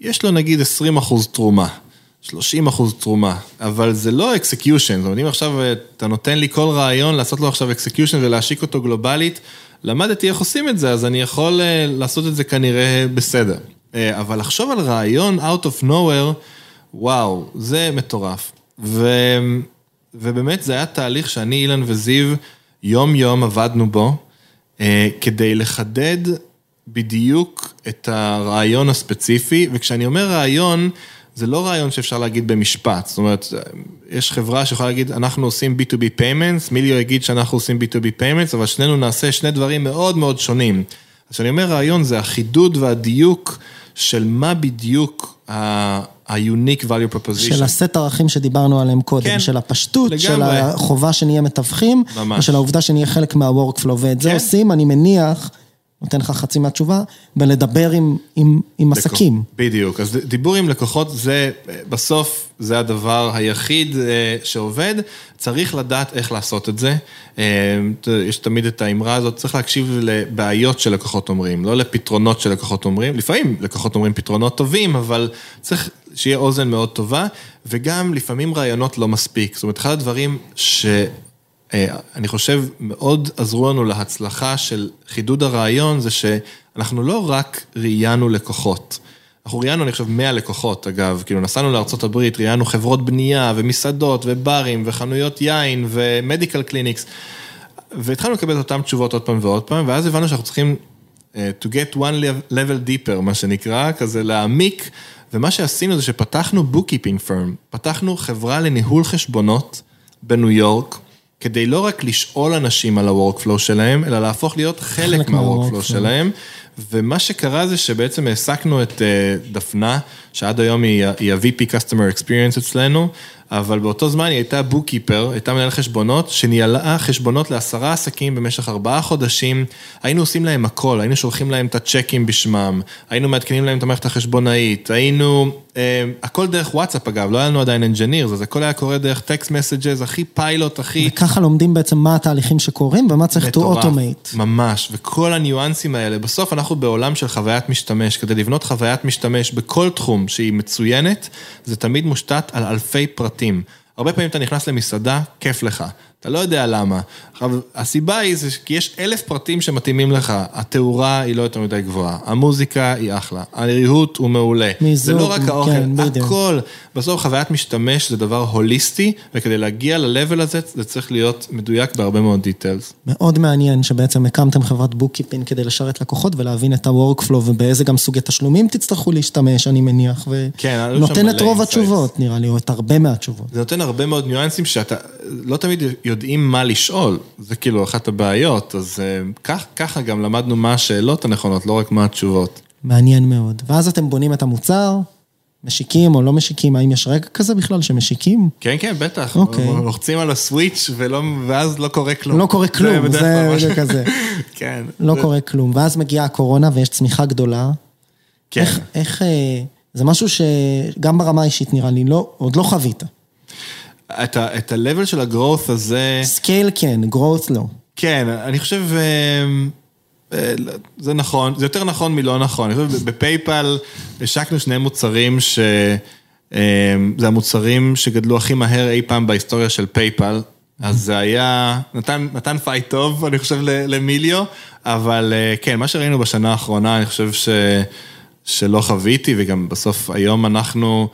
יש לו נגיד 20 אחוז תרומה. 30 אחוז תרומה, אבל זה לא execution, זאת אומרת, אם עכשיו אה, אתה נותן לי כל רעיון לעשות לו עכשיו execution ולהשיק אותו גלובלית, למדתי איך עושים את זה, אז אני יכול אה, לעשות את זה כנראה בסדר. אה, אבל לחשוב על רעיון out of nowhere, וואו, זה מטורף. ו... ובאמת זה היה תהליך שאני, אילן וזיו, יום יום עבדנו בו, אה, כדי לחדד בדיוק את הרעיון הספציפי, וכשאני אומר רעיון, זה לא רעיון שאפשר להגיד במשפט, זאת אומרת, יש חברה שיכולה להגיד, אנחנו עושים B2B payments, מיליו יגיד שאנחנו עושים B2B payments, אבל שנינו נעשה שני דברים מאוד מאוד שונים. אז כשאני אומר רעיון, זה החידוד והדיוק של מה בדיוק ה-unique value proposition. של הסט ערכים שדיברנו עליהם קודם, כן, של הפשטות, לגמרי. של החובה שנהיה מתווכים, ממש. ושל העובדה שנהיה חלק מה-workflow, ואת כן. זה עושים, אני מניח, נותן לך חצי מהתשובה, בלדבר עם, עם, עם עסקים. בדיוק, אז דיבור עם לקוחות זה, בסוף זה הדבר היחיד אה, שעובד, צריך לדעת איך לעשות את זה. אה, יש תמיד את האמרה הזאת, צריך להקשיב לבעיות שלקוחות אומרים, לא לפתרונות שלקוחות אומרים, לפעמים לקוחות אומרים פתרונות טובים, אבל צריך שיהיה אוזן מאוד טובה, וגם לפעמים רעיונות לא מספיק. זאת אומרת, אחד הדברים ש... אה, אני חושב, מאוד עזרו לנו להצלחה של חידוד הרעיון, זה שאנחנו לא רק ראיינו לקוחות. אנחנו ראיינו, אני חושב, 100 לקוחות, אגב, כאילו נסענו לארה"ב, ראיינו חברות בנייה ומסעדות וברים וחנויות יין ומדיקל קליניקס, והתחלנו לקבל את אותן תשובות עוד פעם ועוד פעם, ואז הבנו שאנחנו צריכים uh, to get one level deeper, מה שנקרא, כזה להעמיק, ומה שעשינו זה שפתחנו bookkeeping firm, פתחנו חברה לניהול חשבונות בניו יורק. כדי לא רק לשאול אנשים על ה-workflow שלהם, אלא להפוך להיות חלק מה-workflow שלהם. ומה שקרה זה שבעצם העסקנו את אה, דפנה, שעד היום היא ה-VP Customer Experience אצלנו, אבל באותו זמן היא הייתה בוקיפר, הייתה מנהל חשבונות, שניהלה חשבונות לעשרה עסקים במשך ארבעה חודשים, היינו עושים להם הכל, היינו שולחים להם את הצ'קים בשמם, היינו מעדכנים להם את המערכת החשבונאית, היינו, הכל דרך וואטסאפ אגב, לא היה לנו עדיין engineers, אז הכל היה קורה דרך טקסט מסג'ז, הכי פיילוט, הכי... וככה לומדים בעצם מה התהליכים שקורים ומה צריך to automate. ממש, וכל הניואנסים האלה, בסוף אנחנו בעולם של חוויית משתמש, כדי לבנות חוויית משתמש בכל תחום שהיא מצוינת, זה תמיד מושתת על אלפי פרטים. הרבה פעמים אתה נכנס למסעדה, כיף לך. אתה לא יודע למה. עכשיו, הסיבה היא זה כי יש אלף פרטים שמתאימים לך. התאורה היא לא יותר מדי גבוהה, המוזיקה היא אחלה, הריהוט הוא מעולה. מיזוג, זה לא רק האוכל, כן, הכל. בסוף חוויית משתמש זה דבר הוליסטי, וכדי להגיע ל-level הזה, זה צריך להיות מדויק בהרבה מאוד דיטיילס. מאוד מעניין שבעצם הקמתם חברת בוקיפין כדי לשרת לקוחות ולהבין את ה-workflow ובאיזה גם סוגי תשלומים תצטרכו להשתמש, אני מניח, ונותן את רוב התשובות, נראה לי, או את הרבה מהתשובות. זה נותן הרבה מאוד ניואנסים שאתה לא תמיד יודעים מה לשאול, זה כאילו אחת הבעיות, אז אה, ככה גם למדנו מה השאלות הנכונות, לא רק מה התשובות. מעניין מאוד. ואז אתם בונים את המוצר, משיקים או לא משיקים, האם יש רגע כזה בכלל שמשיקים? כן, כן, בטח. אוקיי. לוחצים על הסוויץ' ולא, ואז לא קורה כלום. לא קורה כלום, זה רגע כזה. כן. לא זה... קורה כלום. ואז מגיעה הקורונה ויש צמיחה גדולה. כן. איך, איך, אה, זה משהו שגם ברמה האישית נראה לי, לא, עוד לא חווית. את ה-level של ה-growth הזה... scale כן, growth לא. כן, אני חושב, אה, אה, זה נכון, זה יותר נכון מלא נכון. אני חושב, ב-PayPal השקנו שני מוצרים ש... אה, זה המוצרים שגדלו הכי מהר אי פעם בהיסטוריה של PayPal. אז זה היה, נתן, נתן fight טוב, אני חושב, למיליו, אבל כן, מה שראינו בשנה האחרונה, אני חושב ש, שלא חוויתי, וגם בסוף היום אנחנו...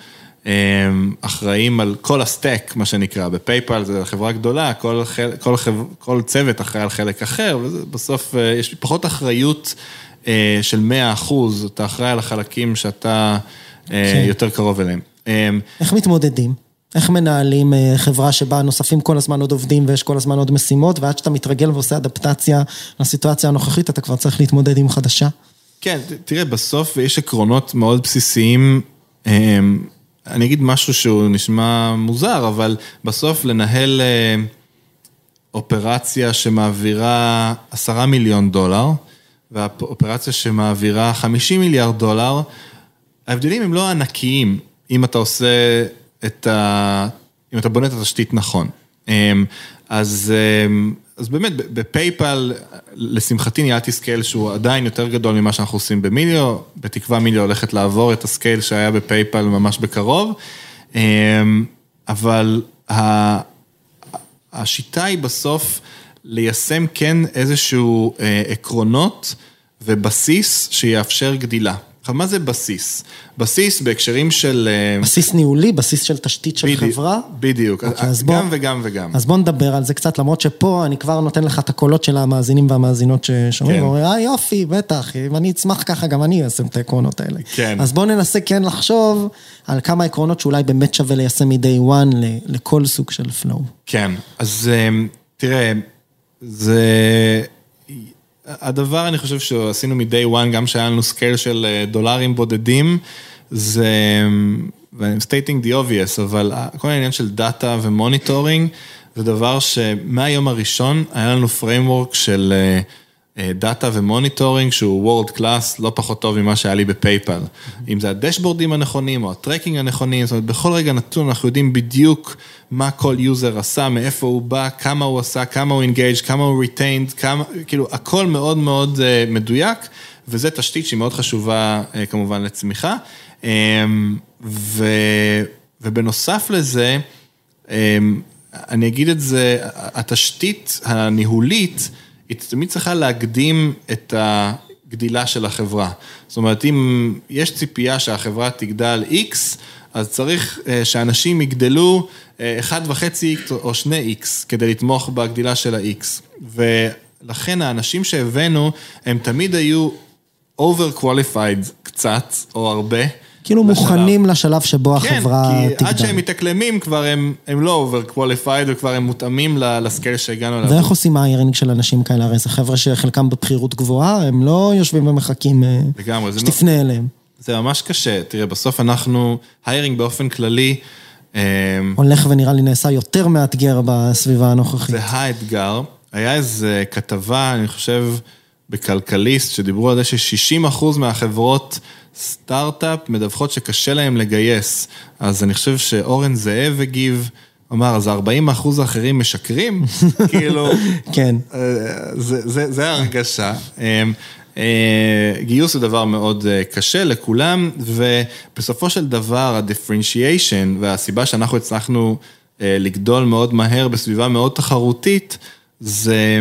אחראים על כל הסטק, מה שנקרא, בפייפל זו חברה גדולה, כל, כל, חב, כל צוות אחראי על חלק אחר, ובסוף אה, יש פחות אחריות אה, של 100 אחוז, אתה אחראי על החלקים שאתה אה, כן. יותר קרוב אליהם. איך מתמודדים? איך מנהלים חברה שבה נוספים כל הזמן עוד עובדים ויש כל הזמן עוד משימות, ועד שאתה מתרגל ועושה אדפטציה לסיטואציה הנוכחית, אתה כבר צריך להתמודד עם חדשה? כן, תראה, בסוף יש עקרונות מאוד בסיסיים. אני אגיד משהו שהוא נשמע מוזר, אבל בסוף לנהל אה, אופרציה שמעבירה עשרה מיליון דולר, והאופרציה שמעבירה חמישים מיליארד דולר, ההבדלים הם לא ענקיים, אם אתה עושה את ה... אם אתה בונה את התשתית נכון. אמ, אז אמ, אז באמת, ב-PayPal, לשמחתי ניהלתי scale שהוא עדיין יותר גדול ממה שאנחנו עושים ב-Melio, בתקווה Melio הולכת לעבור את ה-scale שהיה ב-PayPal ממש בקרוב, אמ, אבל השיטה היא בסוף ליישם כן איזשהו אה, עקרונות ובסיס שיאפשר גדילה. עכשיו, מה זה בסיס? בסיס בהקשרים של... אה, בסיס ניהולי, בסיס של תשתית של בדיוק, חברה? בדיוק, okay, אוקיי, גם בוא, וגם וגם. אז בוא נדבר על זה קצת, למרות שפה אני כבר נותן לך את הקולות של המאזינים והמאזינות ששומעים, כן. ואומרים, אה יופי, בטח, אם אני אצמח ככה, גם אני אעשה את העקרונות האלה. כן. אז בוא ננסה כן לחשוב על כמה עקרונות שאולי באמת שווה ליישם מ-day one לכל סוג של flow. כן, אז אה, תראה, זה... הדבר, אני חושב שעשינו מ-day one, גם שהיה לנו scale של אה, דולרים בודדים, זה, ואני stating the obvious, אבל כל העניין של דאטה ו-monitoring, זה דבר שמהיום הראשון היה לנו framework של דאטה ו-monitoring שהוא world class, לא פחות טוב ממה שהיה לי ב-PayPal. אם זה ה-dashboardים הנכונים או ה-tracking הנכונים, זאת אומרת, בכל רגע נתון אנחנו יודעים בדיוק מה כל user עשה, מאיפה הוא בא, כמה הוא עשה, כמה הוא engaged, כמה הוא retained, כמה, כאילו, הכל מאוד מאוד מדויק, וזו תשתית שהיא מאוד חשובה כמובן לצמיחה. ו, ובנוסף לזה, אני אגיד את זה, התשתית הניהולית, היא תמיד צריכה להקדים את הגדילה של החברה. זאת אומרת, אם יש ציפייה שהחברה תגדל X, אז צריך שאנשים יגדלו 1.5X או 2X כדי לתמוך בגדילה של ה-X. ולכן האנשים שהבאנו, הם תמיד היו over qualified קצת או הרבה. כאילו מוכנים לשלב שבו החברה תגדל. כן, כי עד שהם מתאקלמים כבר הם לא over qualified וכבר הם מותאמים ל-scale שהגענו אליו. ואיך עושים hiring של אנשים כאלה? הרי זה חבר'ה שחלקם בבכירות גבוהה, הם לא יושבים ומחכים שתפנה אליהם. זה ממש קשה, תראה, בסוף אנחנו, hiring באופן כללי... הולך ונראה לי נעשה יותר מאתגר בסביבה הנוכחית. זה האתגר. היה איזה כתבה, אני חושב, בכלכליסט, שדיברו על זה ש-60% מהחברות סטארט-אפ מדווחות שקשה להם לגייס. אז אני חושב שאורן זאב הגיב, אמר, אז 40 אחוז האחרים משקרים? כאילו... כן. זה ההרגשה. גיוס הוא דבר מאוד קשה לכולם, ובסופו של דבר ה-differentiation והסיבה שאנחנו הצלחנו לגדול מאוד מהר בסביבה מאוד תחרותית, זה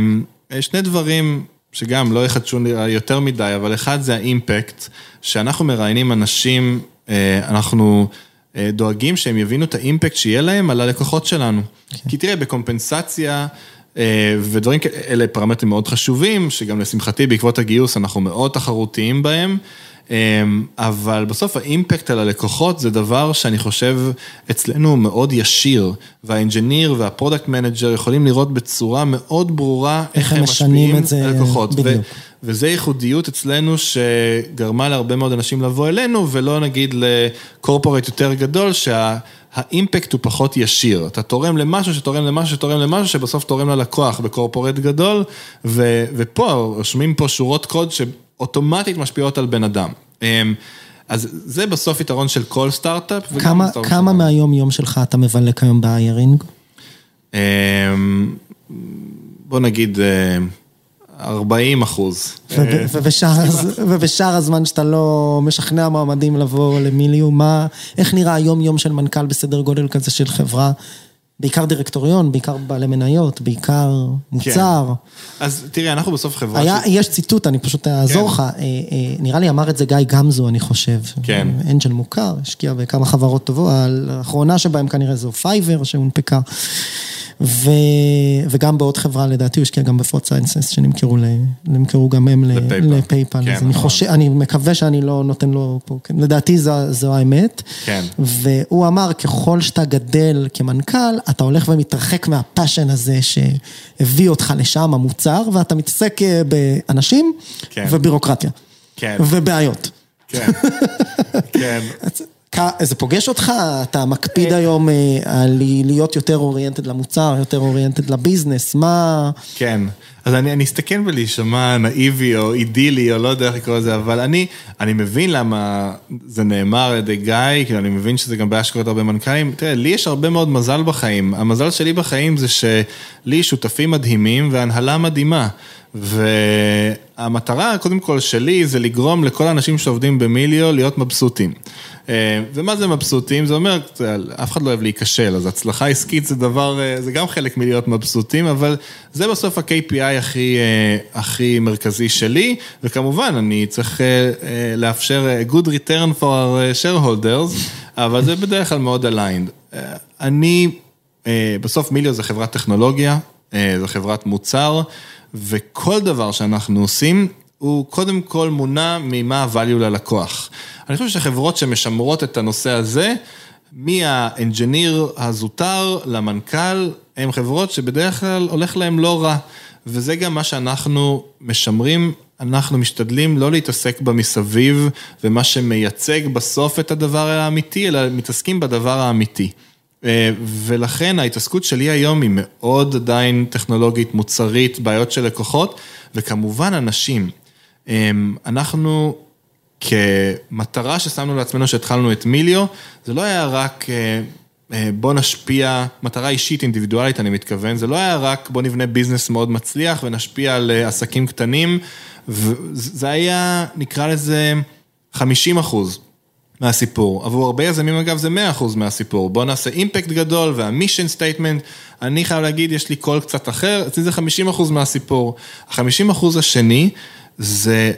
שני דברים שגם לא יחדשו יותר מדי, אבל אחד זה האימפקט, שאנחנו מראיינים אנשים, אנחנו דואגים שהם יבינו את האימפקט שיהיה להם על הלקוחות שלנו. כן. כי תראה, בקומפנסציה ודברים כאלה, אלה פרמטרים מאוד חשובים, שגם לשמחתי בעקבות הגיוס אנחנו מאוד תחרותיים בהם. אבל בסוף האימפקט על הלקוחות זה דבר שאני חושב אצלנו מאוד ישיר, וה-engineer וה-product manager יכולים לראות בצורה מאוד ברורה איך הם משפיעים על הלקוחות. וזה ייחודיות אצלנו שגרמה להרבה מאוד אנשים לבוא אלינו, ולא נגיד ל-corporate יותר גדול, שה-impact הוא פחות ישיר. אתה תורם למשהו שתורם למשהו שתורם למשהו, שבסוף תורם ללקוח ב-corporate גדול, ופה רושמים פה שורות קוד ש... אוטומטית משפיעות על בן אדם. אז זה בסוף יתרון של כל סטארט-אפ. כמה, כמה מהיום יום שלך אתה מבלה כיום בהיירינג? בוא נגיד 40 אחוז. ובשאר הזמן שאתה לא משכנע מועמדים לבוא למיליו, מה, איך נראה היום יום של מנכ"ל בסדר גודל כזה של חברה? בעיקר דירקטוריון, בעיקר בעלי מניות, בעיקר מוצר. אז תראה, אנחנו בסוף חברה ש... יש ציטוט, אני פשוט אעזור לך, נראה לי אמר את זה גיא גמזו, אני חושב. כן. angel מוכר, השקיע בכמה חברות טובות, האחרונה שבהם כנראה זו Fiverr שהונפקה. ו... וגם בעוד חברה, לדעתי, הוא השקיע גם ב-Fraud Sciences, שנמכרו גם הם ל-PayPal. כן, אז אני חושב, אני מקווה שאני לא נותן לו פה, כן, לדעתי זו, זו האמת. כן. והוא אמר, ככל שאתה גדל כמנכ"ל, אתה הולך ומתרחק מה-passion הזה שהביא אותך לשם, המוצר, ואתה מתעסק באנשים כן. ובירוקרטיה. כן. ובעיות. כן, כן. זה פוגש אותך? אתה מקפיד היום על להיות יותר אוריינטד למוצר, יותר אוריינטד לביזנס, מה... כן, אז אני אסתכן בלהישמע נאיבי או אידילי, או לא יודע איך לקרוא לזה, אבל אני, אני מבין למה זה נאמר על ידי גיא, כאילו אני מבין שזה גם בעיה שקורית הרבה מנכ"לים. תראה, לי יש הרבה מאוד מזל בחיים. המזל שלי בחיים זה שלי שותפים מדהימים והנהלה מדהימה. והמטרה, קודם כל, שלי זה לגרום לכל האנשים שעובדים במיליו להיות מבסוטים. ומה זה מבסוטים? זה אומר, אף אחד לא אוהב להיכשל, אז הצלחה עסקית זה דבר, זה גם חלק מלהיות מבסוטים, אבל זה בסוף ה-KPI הכי, הכי מרכזי שלי, וכמובן, אני צריך לאפשר good return for our shareholders, אבל זה בדרך כלל מאוד aligned. אני, בסוף מיליו זה חברת טכנולוגיה, זו חברת מוצר. וכל דבר שאנחנו עושים, הוא קודם כל מונע ממה ה-value ללקוח. אני חושב שחברות שמשמרות את הנושא הזה, מהאנג'יניר הזוטר למנכ"ל, הן חברות שבדרך כלל הולך להן לא רע. וזה גם מה שאנחנו משמרים, אנחנו משתדלים לא להתעסק במסביב, ומה שמייצג בסוף את הדבר האמיתי, אלא מתעסקים בדבר האמיתי. ולכן ההתעסקות שלי היום היא מאוד עדיין טכנולוגית, מוצרית, בעיות של לקוחות, וכמובן אנשים. אמ, אנחנו כמטרה ששמנו לעצמנו שהתחלנו את מיליו, זה לא היה רק אה, אה, בוא נשפיע, מטרה אישית אינדיבידואלית אני מתכוון, זה לא היה רק בוא נבנה ביזנס מאוד מצליח ונשפיע על אה, עסקים קטנים, זה היה, נקרא לזה, 50 אחוז. מהסיפור. עבור הרבה יזמים אגב זה 100% מהסיפור. בואו נעשה impact גדול וה-mission statement, אני חייב להגיד, יש לי קול קצת אחר, אצלי זה 50% מהסיפור. ה-50% השני זה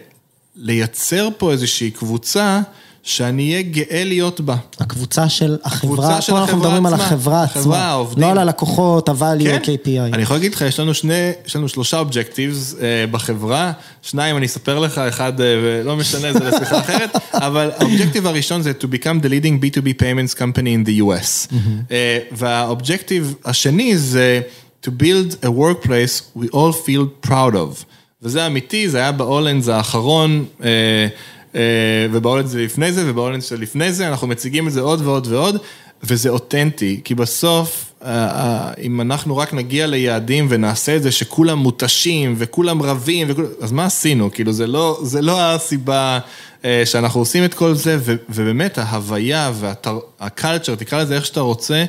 לייצר פה איזושהי קבוצה שאני אהיה גאה להיות בה. הקבוצה של החברה, פה אנחנו מדברים על החברה עצמה, העובדים. לא על הלקוחות, ה-value, כן. ה-KPI. אני יכול להגיד לך, יש לנו שני, יש לנו שלושה objectives אה, בחברה, שניים אני אספר לך, אחד, אה, לא משנה, זה לשיחה אחרת, אבל ה-objective הראשון זה to become the leading B2B payments company in the US. אה, וה-objective השני זה to build a workplace we all feel proud of. וזה אמיתי, זה היה ב-all hands האחרון. אה, אה, וב-all hands לפני זה, וב-all hands לפני זה, אנחנו מציגים את זה עוד ועוד ועוד, וזה אותנטי, כי בסוף, אה, אה, אם אנחנו רק נגיע ליעדים ונעשה את זה שכולם מותשים וכולם רבים, וכול... אז מה עשינו? כאילו, זה לא, זה לא הסיבה שאנחנו עושים את כל זה, ובאמת ההוויה וה-culture, תקרא לזה איך שאתה רוצה,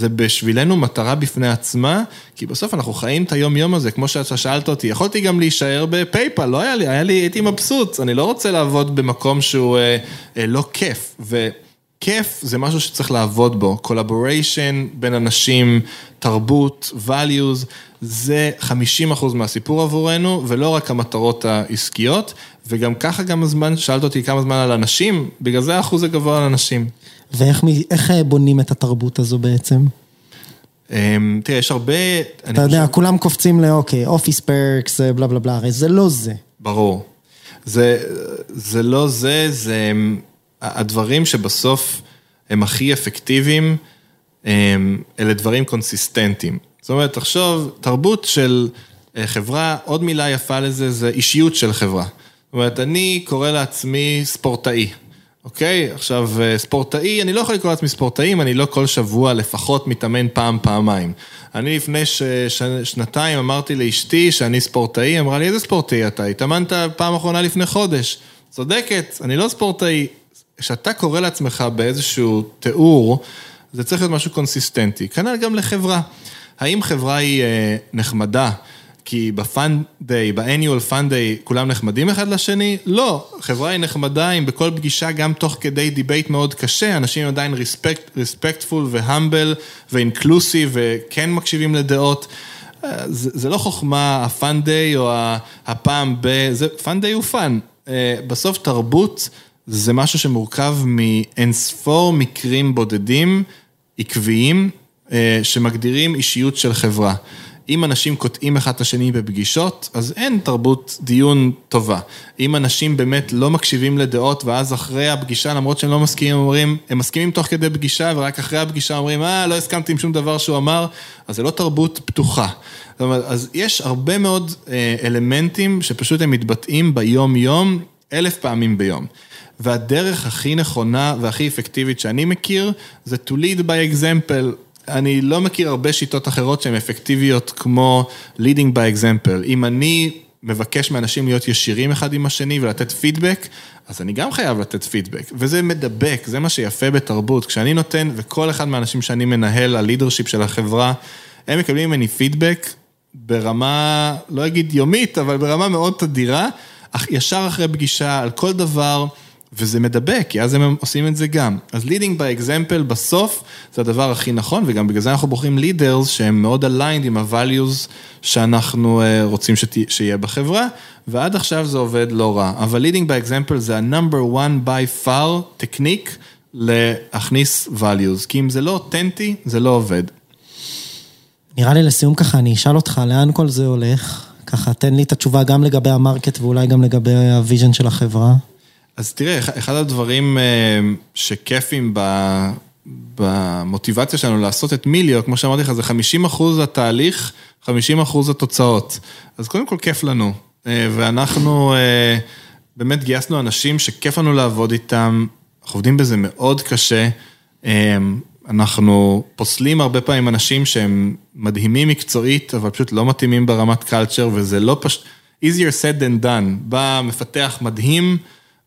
זה בשבילנו מטרה בפני עצמה, כי בסוף אנחנו חיים את היום-יום הזה, כמו שאתה שאלת אותי, יכולתי גם להישאר ב-PayPal, לא היה לי, היה לי, הייתי מבסוט, אני לא רוצה לעבוד במקום שהוא אה, אה, לא כיף, וכיף זה משהו שצריך לעבוד בו, collaboration בין אנשים, תרבות, values, זה 50% מהסיפור עבורנו, ולא רק המטרות העסקיות, וגם ככה גם הזמן, שאלת אותי כמה זמן על אנשים, בגלל זה האחוז הגבוה על אנשים. ואיך אה, בונים את התרבות הזו בעצם? אמ, תראה, יש הרבה... אתה יודע, כולם קופצים לאוקיי, office perks, בלה בלה בלה, הרי זה לא זה. ברור. זה, זה לא זה, זה הדברים שבסוף הם הכי אפקטיביים, אלה דברים consistentיים. זאת אומרת, תחשוב, תרבות של אה, חברה, עוד מילה יפה לזה, זה אישיות של חברה. זאת אומרת, אני קורא לעצמי ספורטאי. אוקיי? עכשיו, אה, ספורטאי, אני לא יכול לקרוא לעצמי ספורטאי אם אני לא כל שבוע לפחות מתאמן פעם, פעמיים. אני לפני ש... ש... שנתיים אמרתי לאשתי שאני ספורטאי, אמרה לי, איזה ספורטאי אתה? התאמנת פעם אחרונה לפני חודש. צודקת, אני לא ספורטאי. כשאתה קורא לעצמך באיזשהו תיאור, זה צריך להיות משהו קונסיסטנטי. כנ"ל גם לחברה. האם חברה היא אה, נחמדה? כי ב-fun day, ב-annual fun day, כולם נחמדים אחד לשני? לא, חברה היא נחמדה אם בכל פגישה, גם תוך כדי debate מאוד קשה, אנשים עדיין respectful ו-humble ו-inclusive וכן מקשיבים לדעות. אה, זה, זה לא חוכמה, ה-fun day או הפעם ב... fun day הוא fun. אה, בסוף תרבות זה משהו שמורכב מאינספור מקרים בודדים, עקביים, אה, שמגדירים אישיות של חברה. אם אנשים קוטעים אחד את השני בפגישות, אז אין תרבות דיון טובה. אם אנשים באמת לא מקשיבים לדעות, ואז אחרי הפגישה, למרות שהם לא מסכימים, אומרים, הם מסכימים תוך כדי פגישה, ורק אחרי הפגישה אומרים, אה, לא הסכמתי עם שום דבר שהוא אמר, אז זה לא תרבות פתוחה. זאת אומרת, אז יש הרבה מאוד אה, אלמנטים שפשוט הם מתבטאים ביום-יום, אלף פעמים ביום. והדרך הכי נכונה והכי אפקטיבית שאני מכיר, זה to lead by example. אני לא מכיר הרבה שיטות אחרות שהן אפקטיביות כמו leading by example. אם אני מבקש מאנשים להיות ישירים אחד עם השני ולתת פידבק, אז אני גם חייב לתת פידבק. וזה מדבק, זה מה שיפה בתרבות. כשאני נותן, וכל אחד מהאנשים שאני מנהל, הלידרשיפ של החברה, הם מקבלים ממני פידבק ברמה, לא אגיד יומית, אבל ברמה מאוד תדירה, ישר אחרי פגישה, על כל דבר. וזה מדבק, כי אז הם עושים את זה גם. אז leading by example בסוף זה הדבר הכי נכון, וגם בגלל זה אנחנו בוחרים leaders שהם מאוד aligned עם ה-values שאנחנו אה, רוצים שיהיה בחברה, ועד עכשיו זה עובד לא רע. אבל leading by example זה ה-number one by far technique להכניס values, כי אם זה לא אותנטי, זה לא עובד. נראה לי לסיום ככה, אני אשאל אותך, לאן כל זה הולך? ככה, תן לי את התשובה גם לגבי ה-market ואולי גם לגבי ה-vision של החברה. אז תראה, אחד הדברים אה, שכיפים במוטיבציה שלנו לעשות את מיליו, כמו שאמרתי לך, זה 50 אחוז התהליך, 50 אחוז התוצאות. אז קודם כל כיף לנו, אה, ואנחנו אה, באמת גייסנו אנשים שכיף לנו לעבוד איתם, אנחנו עובדים בזה מאוד קשה. אנחנו פוסלים הרבה פעמים אנשים שהם מדהימים מקצועית, אבל פשוט לא מתאימים ברמת קלצ'ר, וזה לא פשוט... easier said than done. בא מפתח מדהים,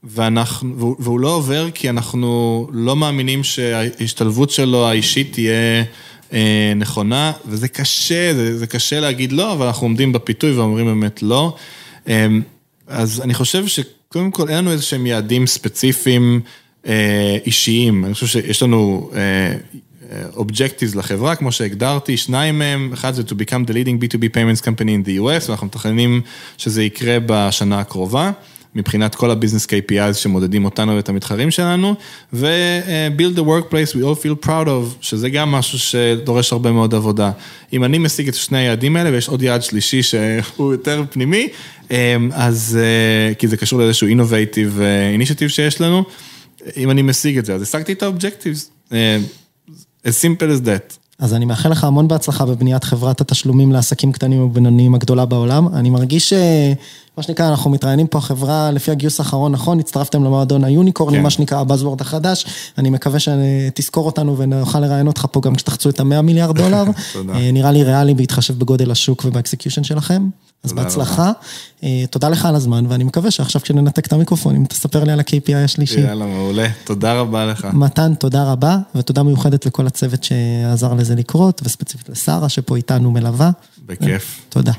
ואנחנו, והוא לא עובר כי אנחנו לא מאמינים שההשתלבות שלו האישית תהיה אה, נכונה, וזה קשה, זה, זה קשה להגיד לא, אבל אנחנו עומדים בפיתוי ואומרים באמת לא. אה, אז אני חושב שקודם כל אין לנו איזה שהם יעדים ספציפיים אה, אישיים, אני חושב שיש לנו אובג'קטיבס לחברה, כמו שהגדרתי, שניים מהם, אחד זה to become the leading B2B payments company in the US, ואנחנו מתכננים שזה יקרה בשנה הקרובה. מבחינת כל הביזנס KPIs שמודדים אותנו ואת המתחרים שלנו, ו-build the workplace we all feel proud of, שזה גם משהו שדורש הרבה מאוד עבודה. אם אני משיג את שני היעדים האלה, ויש עוד יעד שלישי שהוא יותר פנימי, אז, כי זה קשור לאיזשהו innovative initiative שיש לנו, אם אני משיג את זה, אז השגתי את ה-objectives, as simple as that. אז אני מאחל לך המון בהצלחה בבניית חברת התשלומים לעסקים קטנים ובינוניים הגדולה בעולם. אני מרגיש ש... מה שנקרא, אנחנו מתראיינים פה חברה לפי הגיוס האחרון, נכון? הצטרפתם למועדון ה unicorn, כן. מה שנקרא ה buzzword החדש. אני מקווה שתזכור אותנו ונוכל לראיין אותך פה גם כשתחצו את המאה מיליארד דולר. אה, נראה לי ריאלי בהתחשב בגודל השוק וב execution שלכם. אז בהצלחה. אה, תודה לך על הזמן, ואני מקווה שעכשיו כשננתק את המיקרופונים, תספר לי על ה-KPI השלישי. יאללה, מעולה. תודה רבה לך. מתן, תודה רבה, ותודה מיוחדת לכל הצוות שעזר לזה לקרות, וספציפית לשרה שפה איתנו מלווה. בכיף. תודה.